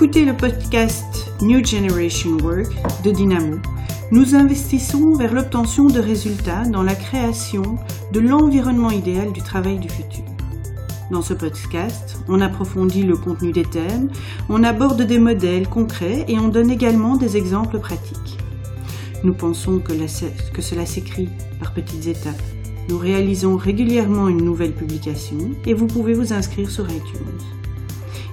écoutez le podcast New Generation Work de Dynamo. Nous investissons vers l'obtention de résultats dans la création de l'environnement idéal du travail du futur. Dans ce podcast, on approfondit le contenu des thèmes, on aborde des modèles concrets et on donne également des exemples pratiques. Nous pensons que, que cela s'écrit par petites étapes. Nous réalisons régulièrement une nouvelle publication et vous pouvez vous inscrire sur iTunes.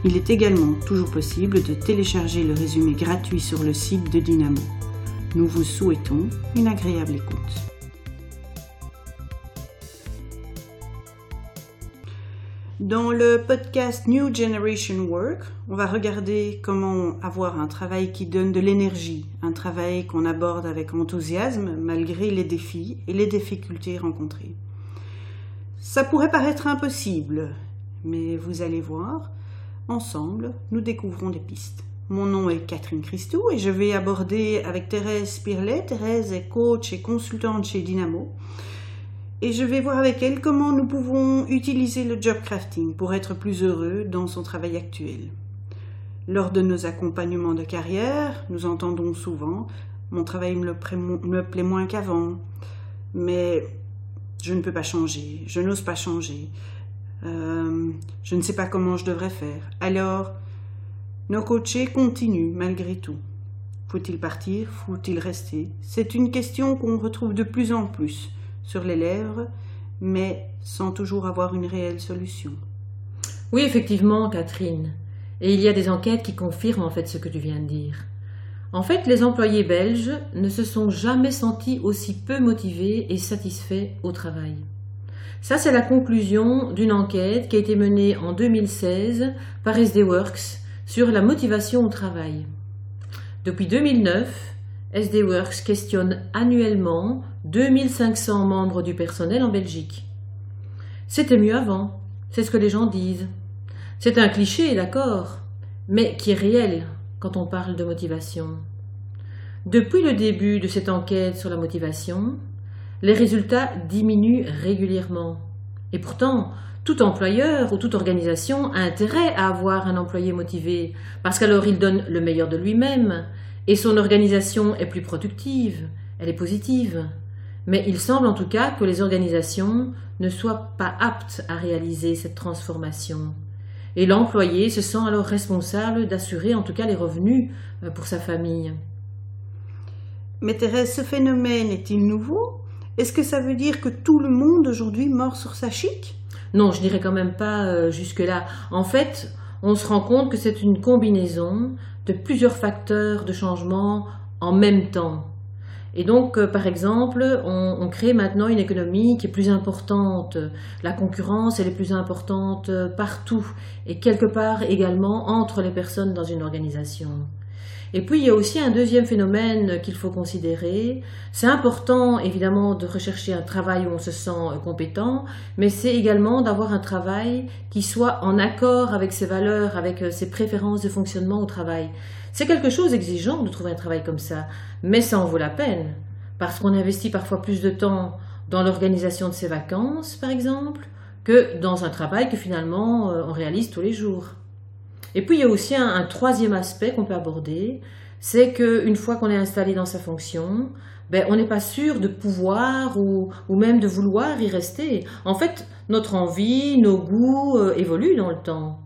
Il est également toujours possible de télécharger le résumé gratuit sur le site de Dynamo. Nous vous souhaitons une agréable écoute. Dans le podcast New Generation Work, on va regarder comment avoir un travail qui donne de l'énergie, un travail qu'on aborde avec enthousiasme malgré les défis et les difficultés rencontrées. Ça pourrait paraître impossible, mais vous allez voir, Ensemble, nous découvrons des pistes. Mon nom est Catherine Christou et je vais aborder avec Thérèse Pirlet. Thérèse est coach et consultante chez Dynamo. Et je vais voir avec elle comment nous pouvons utiliser le job crafting pour être plus heureux dans son travail actuel. Lors de nos accompagnements de carrière, nous entendons souvent Mon travail me, me plaît moins qu'avant, mais je ne peux pas changer, je n'ose pas changer. Euh, je ne sais pas comment je devrais faire. Alors, nos coachés continuent malgré tout. Faut-il partir? Faut-il rester? C'est une question qu'on retrouve de plus en plus sur les lèvres, mais sans toujours avoir une réelle solution. Oui, effectivement, Catherine. Et il y a des enquêtes qui confirment en fait ce que tu viens de dire. En fait, les employés belges ne se sont jamais sentis aussi peu motivés et satisfaits au travail. Ça, c'est la conclusion d'une enquête qui a été menée en 2016 par SD Works sur la motivation au travail. Depuis 2009, SD Works questionne annuellement 2500 membres du personnel en Belgique. C'était mieux avant, c'est ce que les gens disent. C'est un cliché, d'accord, mais qui est réel quand on parle de motivation. Depuis le début de cette enquête sur la motivation, les résultats diminuent régulièrement. Et pourtant, tout employeur ou toute organisation a intérêt à avoir un employé motivé, parce qu'alors il donne le meilleur de lui-même, et son organisation est plus productive, elle est positive. Mais il semble en tout cas que les organisations ne soient pas aptes à réaliser cette transformation. Et l'employé se sent alors responsable d'assurer en tout cas les revenus euh, pour sa famille. Mais Thérèse, ce phénomène est-il nouveau? Est-ce que ça veut dire que tout le monde aujourd'hui mord sur sa chic? Non, je dirais quand même pas euh, jusque-là. En fait, on se rend compte que c'est une combinaison de plusieurs facteurs de changement en même temps. Et donc, euh, par exemple, on, on, crée maintenant une économie qui est plus importante. La concurrence, elle est plus importante euh, partout et quelque part également entre les personnes dans une organisation. Et puis il y a aussi un deuxième phénomène qu'il faut considérer. C'est important évidemment de rechercher un travail où on se sent euh, compétent, mais c'est également d'avoir un travail qui soit en accord avec ses valeurs, avec euh, ses préférences de fonctionnement au travail. C'est quelque chose exigeant de trouver un travail comme ça, mais ça en vaut la peine, parce qu'on investit parfois plus de temps dans l'organisation de ses vacances, par exemple, que dans un travail que finalement euh, on réalise tous les jours. Et puis il y a aussi un, troisième aspect qu'on peut aborder, c'est qu'une fois qu'on est installé dans sa fonction, ben, on n'est pas sûr de pouvoir ou, même de vouloir y rester. En fait, notre envie, nos goûts euh, évoluent dans le temps,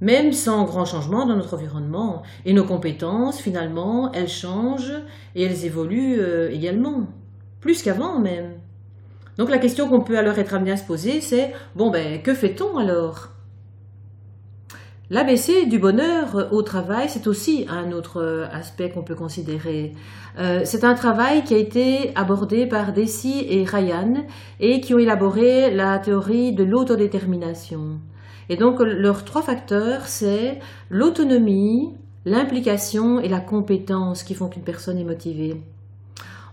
même sans grand changement dans notre environnement. Et nos compétences, finalement, elles changent et elles évoluent euh, également, plus qu'avant même. Donc la question qu'on peut alors être amené à se poser, c'est bon ben que fait-on alors? L'ABC du bonheur au travail, c'est aussi un autre euh, aspect qu'on peut considérer. Euh, c'est un travail qui a été abordé par Desi et Ryan et qui ont élaboré la théorie de l'autodétermination. Et donc leurs trois facteurs, c'est l'autonomie, l'implication et la compétence qui font qu'une personne est motivée.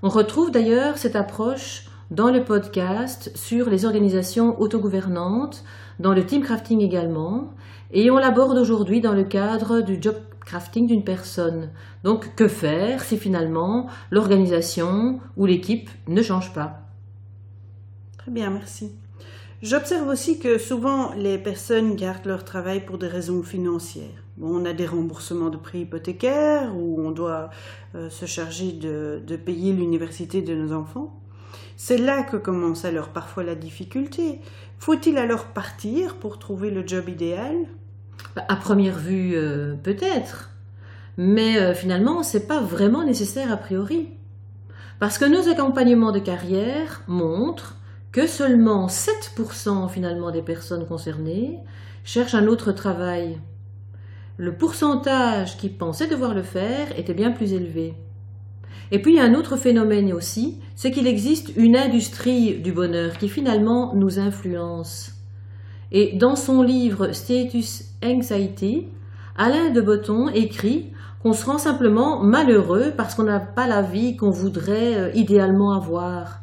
On retrouve d'ailleurs cette approche dans le podcast sur les organisations autogouvernantes, dans le team crafting également, et on l'aborde aujourd'hui dans le cadre du job crafting d'une personne. Donc que faire si finalement l'organisation ou l'équipe ne change pas? Très bien, merci. J'observe aussi que souvent les personnes gardent leur travail pour des raisons financières. on a des remboursements de prix hypothécaires ou on doit euh, se charger de, de payer l'université de nos enfants. C'est là que commence alors parfois la difficulté. Faut-il alors partir pour trouver le job idéal? À première vue, euh, peut-être. Mais euh, finalement, ce n'est pas vraiment nécessaire a priori. Parce que nos accompagnements de carrière montrent que seulement 7% finalement des personnes concernées cherchent un autre travail. Le pourcentage qui pensait devoir le faire était bien plus élevé. Et puis il y a un autre phénomène aussi, c'est qu'il existe une industrie du bonheur qui finalement nous influence. Et dans son livre Status Anxiety, Alain de Botton écrit qu'on se rend simplement malheureux parce qu'on n'a pas la vie qu'on voudrait euh, idéalement avoir.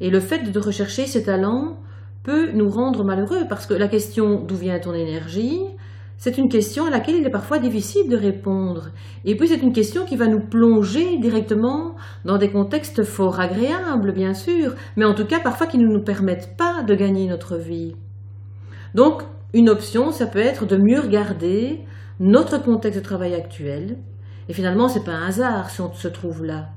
Et le fait de rechercher ses talents peut nous rendre malheureux parce que la question d'où vient ton énergie, c'est une question à laquelle il est parfois difficile de répondre. Et puis c'est une question qui va nous plonger directement dans des contextes fort agréables, bien sûr, mais en tout cas parfois qui ne nous permettent pas de gagner notre vie. Donc une option, ça peut être de mieux regarder notre contexte de travail actuel. Et finalement, c'est pas un hasard si on se trouve là.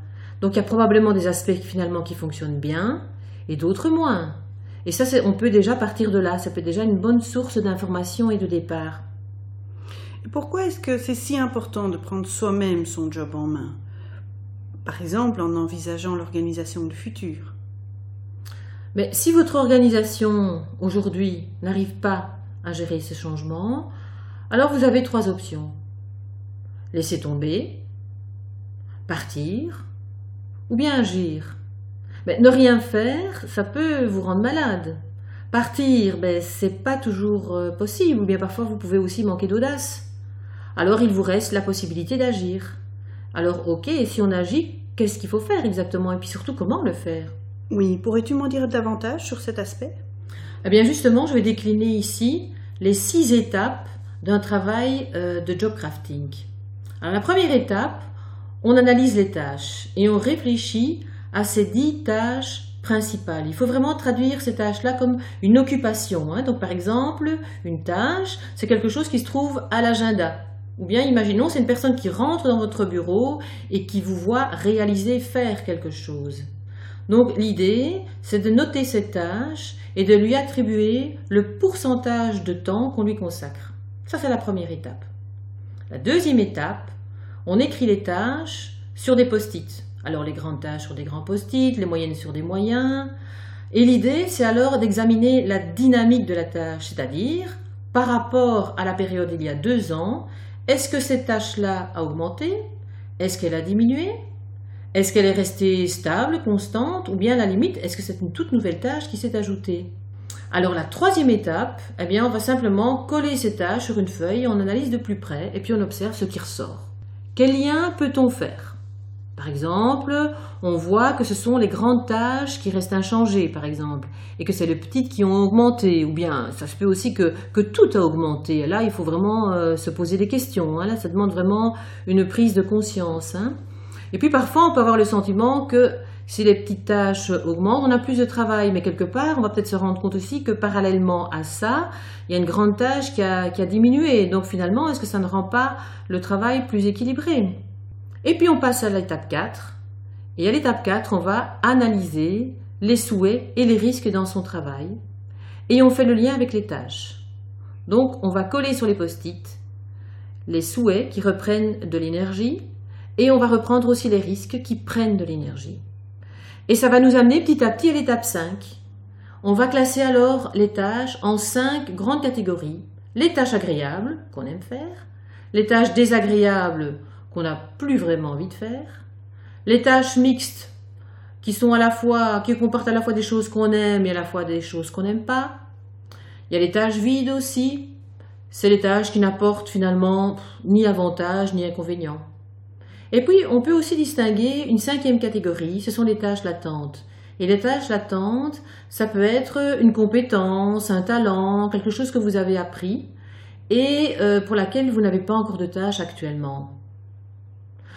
Donc il y a probablement des aspects finalement qui fonctionnent bien et d'autres moins. Et ça, on peut déjà partir de là. Ça peut être déjà une bonne source d'information et de départ. Pourquoi est-ce que c'est si important de prendre soi-même son job en main? Par exemple, en envisageant l'organisation du futur. Mais si votre organisation aujourd'hui n'arrive pas à gérer ces changements, alors vous avez trois options. Laisser tomber, partir, ou bien agir. Mais ne rien faire, ça peut vous rendre malade. Partir, ben, c'est pas toujours euh, possible, ou bien parfois vous pouvez aussi manquer d'audace alors il vous reste la possibilité d'agir. Alors ok, si on agit, qu'est-ce qu'il faut faire exactement? Et puis surtout, comment le faire? Oui, pourrais-tu m'en dire davantage sur cet aspect? Eh bien justement, je vais décliner ici les six étapes d'un travail euh, de job crafting. Alors la première étape, on analyse les tâches et on réfléchit à ces dix tâches principales. Il faut vraiment traduire ces tâches-là comme une occupation. Hein. Donc par exemple, une tâche, c'est quelque chose qui se trouve à l'agenda. Ou bien imaginons, c'est une personne qui rentre dans votre bureau et qui vous voit réaliser, faire quelque chose. Donc l'idée, c'est de noter cette tâche et de lui attribuer le pourcentage de temps qu'on lui consacre. Ça, c'est la première étape. La deuxième étape, on écrit les tâches sur des post-it. Alors les grandes tâches sur des grands post-it, les moyennes sur des moyens. Et l'idée, c'est alors d'examiner la dynamique de la tâche, c'est-à-dire par rapport à la période il y a deux ans, est-ce que cette tâche-là a augmenté? Est-ce qu'elle a diminué? Est-ce qu'elle est restée stable, constante Ou bien à la limite, est-ce que c'est une toute nouvelle tâche qui s'est ajoutée? Alors la troisième étape, eh bien on va simplement coller ces tâches sur une feuille, on analyse de plus près et puis on observe ce qui ressort. Quel lien peut-on faire? Par exemple, on voit que ce sont les grandes tâches qui restent inchangées, par exemple, et que c'est les petites qui ont augmenté, ou bien ça se peut aussi que, tout a augmenté. Là, il faut vraiment euh, se poser des questions. Hein. Là, ça demande vraiment une prise de conscience. Hein. Et puis parfois, on peut avoir le sentiment que si les petites tâches augmentent, on a plus de travail, mais quelque part, on va peut-être se rendre compte aussi que parallèlement à ça, il y a une grande tâche qui a, qui a diminué. Donc finalement, est-ce que ça ne rend pas le travail plus équilibré? Et puis on passe à l'étape 4. Et à l'étape 4, on va analyser les souhaits et les risques dans son travail. Et on fait le lien avec les tâches. Donc on va coller sur les post-it les souhaits qui reprennent de l'énergie et on va reprendre aussi les risques qui prennent de l'énergie. Et ça va nous amener petit à petit à l'étape 5. On va classer alors les tâches en cinq grandes catégories. Les tâches agréables qu'on aime faire, les tâches désagréables qu'on n'a plus vraiment envie de faire, les tâches mixtes qui sont à la fois, qui comportent à la fois des choses qu'on aime et à la fois des choses qu'on n'aime pas. Il y a les tâches vides aussi. C'est les tâches qui n'apportent finalement ni avantages ni inconvénients. Et puis, on peut aussi distinguer une cinquième catégorie, ce sont les tâches latentes. Et les tâches latentes, ça peut être une compétence, un talent, quelque chose que vous avez appris et euh, pour laquelle vous n'avez pas encore de tâches actuellement.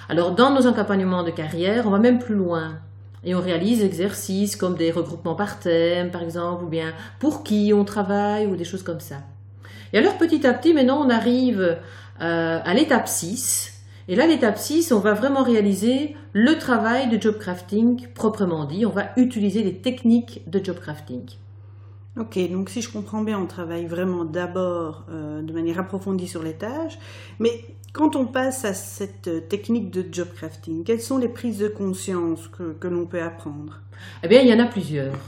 Alors dans nos accompagnements de carrière, on va même plus loin. Et on réalise exercices comme des regroupements par thème, par exemple, ou bien pour qui on travaille, ou des choses comme ça. Et alors petit à petit, maintenant, on arrive euh, à l'étape 6. Et là, l'étape 6, on va vraiment réaliser le travail de job crafting proprement dit. On va utiliser les techniques de job crafting. Ok, donc si je comprends bien, on travaille vraiment d'abord euh, de manière approfondie sur les tâches, mais quand on passe à cette technique de job crafting, quelles sont les prises de conscience que, que l'on peut apprendre? Eh bien, il y en a plusieurs.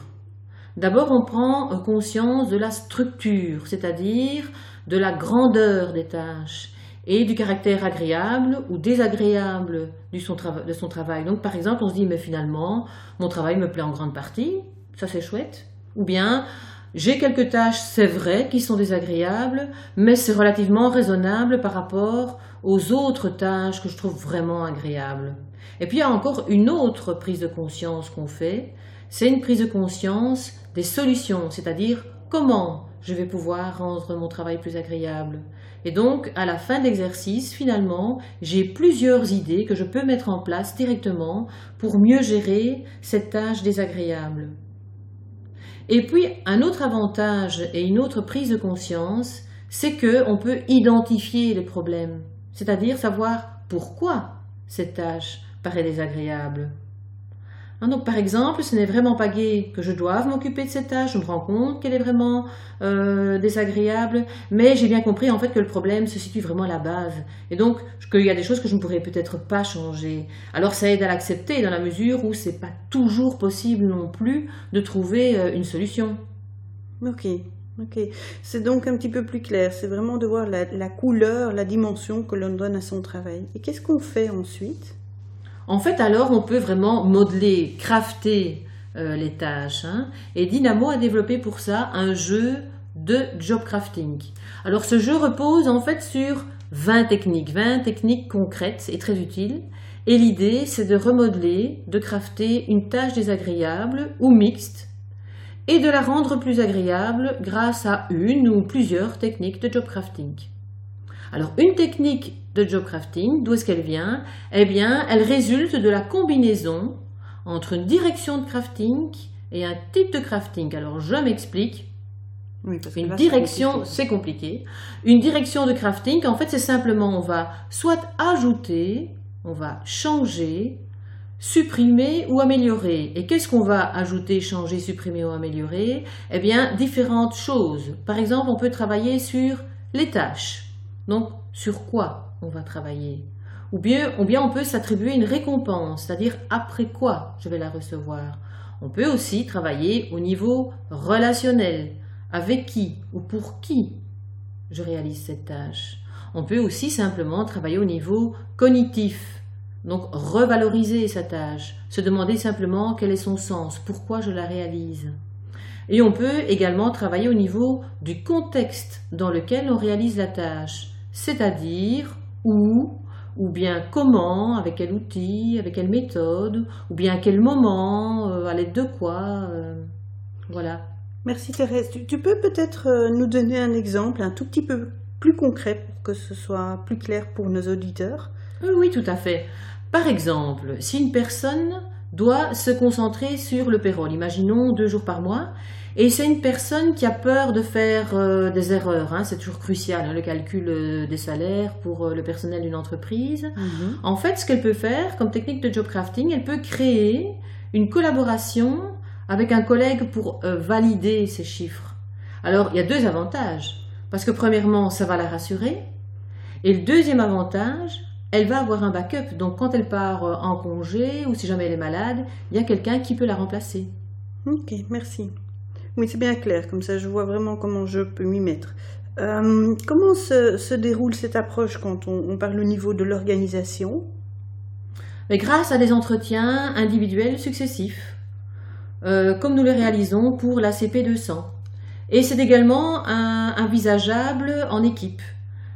D'abord, on prend conscience de la structure, c'est-à-dire de la grandeur des tâches et du caractère agréable ou désagréable de son, travail. Donc, par exemple, on se dit, mais finalement, mon travail me plaît en grande partie, ça c'est chouette. Ou bien, j'ai quelques tâches, c'est vrai, qui sont désagréables, mais c'est relativement raisonnable par rapport aux autres tâches que je trouve vraiment agréables. Et puis il y a encore une autre prise de conscience qu'on fait, c'est une prise de conscience des solutions, c'est-à-dire comment je vais pouvoir rendre mon travail plus agréable. Et donc, à la fin de l'exercice, finalement, j'ai plusieurs idées que je peux mettre en place directement pour mieux gérer cette tâche désagréable. Et puis, un autre avantage et une autre prise de conscience, c'est que on peut identifier les problèmes, c'est-à-dire savoir pourquoi cette tâche paraît désagréable. Hein, donc, par exemple, ce n'est vraiment pas gai que je doive m'occuper de cette tâche. Je me rends compte qu'elle est vraiment euh, désagréable, mais j'ai bien compris en fait que le problème se situe vraiment à la base, et donc qu'il y a des choses que je ne pourrais peut-être pas changer. Alors, ça aide à l'accepter dans la mesure où c'est pas toujours possible non plus de trouver euh, une solution. Ok. Ok, c'est donc un petit peu plus clair. C'est vraiment de voir la couleur, la dimension que l'on donne à son travail. Et qu'est-ce qu'on fait ensuite? En fait, alors, on peut vraiment modeler, crafter euh, les tâches. Hein. Et Dynamo a développé pour ça un jeu de job crafting. Alors, ce jeu repose en fait sur 20 techniques, 20 techniques concrètes et très utiles. Et l'idée, c'est de remodeler, de crafter une tâche désagréable ou mixte et de la rendre plus agréable grâce à une ou plusieurs techniques de job crafting. Alors, une technique de job crafting, d'où est-ce qu'elle vient? Eh bien, elle résulte de la combinaison entre une direction de crafting et un type de crafting. Alors, je m'explique. une direction, c'est compliqué. Une direction de crafting, en fait, c'est simplement, on va soit ajouter, on va changer, supprimer ou améliorer. Et qu'est-ce qu'on va ajouter, changer, supprimer ou améliorer? Eh bien, différentes choses. Par exemple, on peut travailler sur les tâches. Donc, sur quoi? On va travailler ou bien, ou bien on peut s'attribuer une récompense, c'est-à-dire après quoi je vais la recevoir. On peut aussi travailler au niveau relationnel, avec qui ou pour qui je réalise cette tâche. On peut aussi simplement travailler au niveau cognitif, donc revaloriser sa tâche, se demander simplement quel est son sens, pourquoi je la réalise. Et on peut également travailler au niveau du contexte dans lequel on réalise la tâche c'est-à-dire où, ou bien comment, avec quel outil, avec quelle méthode, ou bien à quel moment, euh, à l'aide de quoi. Euh, voilà. Merci Thérèse. Tu, peux peut-être euh, nous donner un exemple un tout petit peu plus concret pour que ce soit plus clair pour nos auditeurs? Oui, tout à fait. Par exemple, si une personne doit se concentrer sur le payroll, imaginons deux jours par mois, et c'est une personne qui a peur de faire euh, des erreurs. Hein. c'est toujours crucial, hein, le calcul euh, des salaires pour euh, le personnel d'une entreprise. Mhm. En fait, ce qu'elle peut faire comme technique de job crafting, elle peut créer une collaboration avec un collègue pour valider ces chiffres. Alors, il y a deux avantages. Parce que premièrement, ça va la rassurer. Et le deuxième avantage, elle va avoir un backup. Donc, quand elle part en congé ou si jamais elle est malade, il y a quelqu'un qui peut la remplacer. Ok, merci. Oui, c'est bien clair, comme ça je vois vraiment comment je peux m'y mettre. Euh, comment se, déroule cette approche quand on, parle au niveau de l'organisation? Grâce à des entretiens individuels successifs, euh, comme nous les réalisons pour la CP200. Et c'est également envisageable en équipe,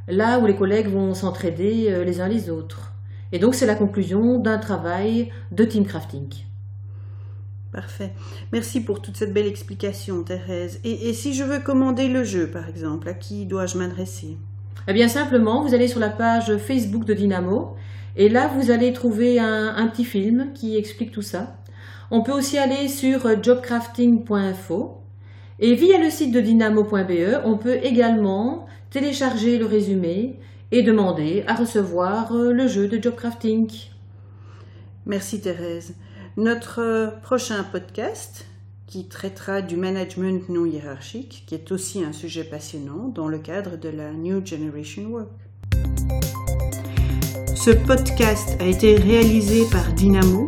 là où les collègues vont s'entraider euh, les uns les autres. Et donc c'est la conclusion d'un travail de team crafting. Parfait. Merci pour toute cette belle explication, Thérèse. Et, si je veux commander le jeu, par exemple, à qui dois-je m'adresser? Eh bien, simplement, vous allez sur la page Facebook de Dynamo, et là, vous allez trouver un, petit film qui explique tout ça. On peut aussi aller sur jobcrafting.info, et via le site de dynamo.be, on peut également télécharger le résumé et demander à recevoir euh, le jeu de job crafting. Merci Thérèse. Notre euh, prochain podcast qui traitera du management non hiérarchique, qui est aussi un sujet passionnant dans le cadre de la New Generation Work. Ce podcast a été réalisé par Dynamo,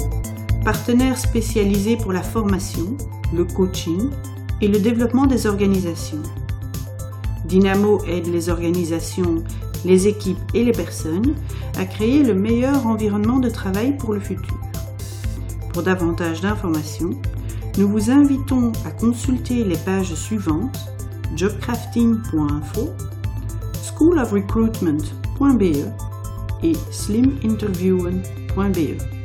partenaire spécialisé pour la formation, le coaching et le développement des organisations. Dynamo aide les organisations, les équipes et les personnes à créer le meilleur environnement de travail pour le futur. Pour davantage d'informations, nous vous invitons à consulter les pages suivantes jobcrafting.info, schoolofrecruitment.be et sliminterviewen.be.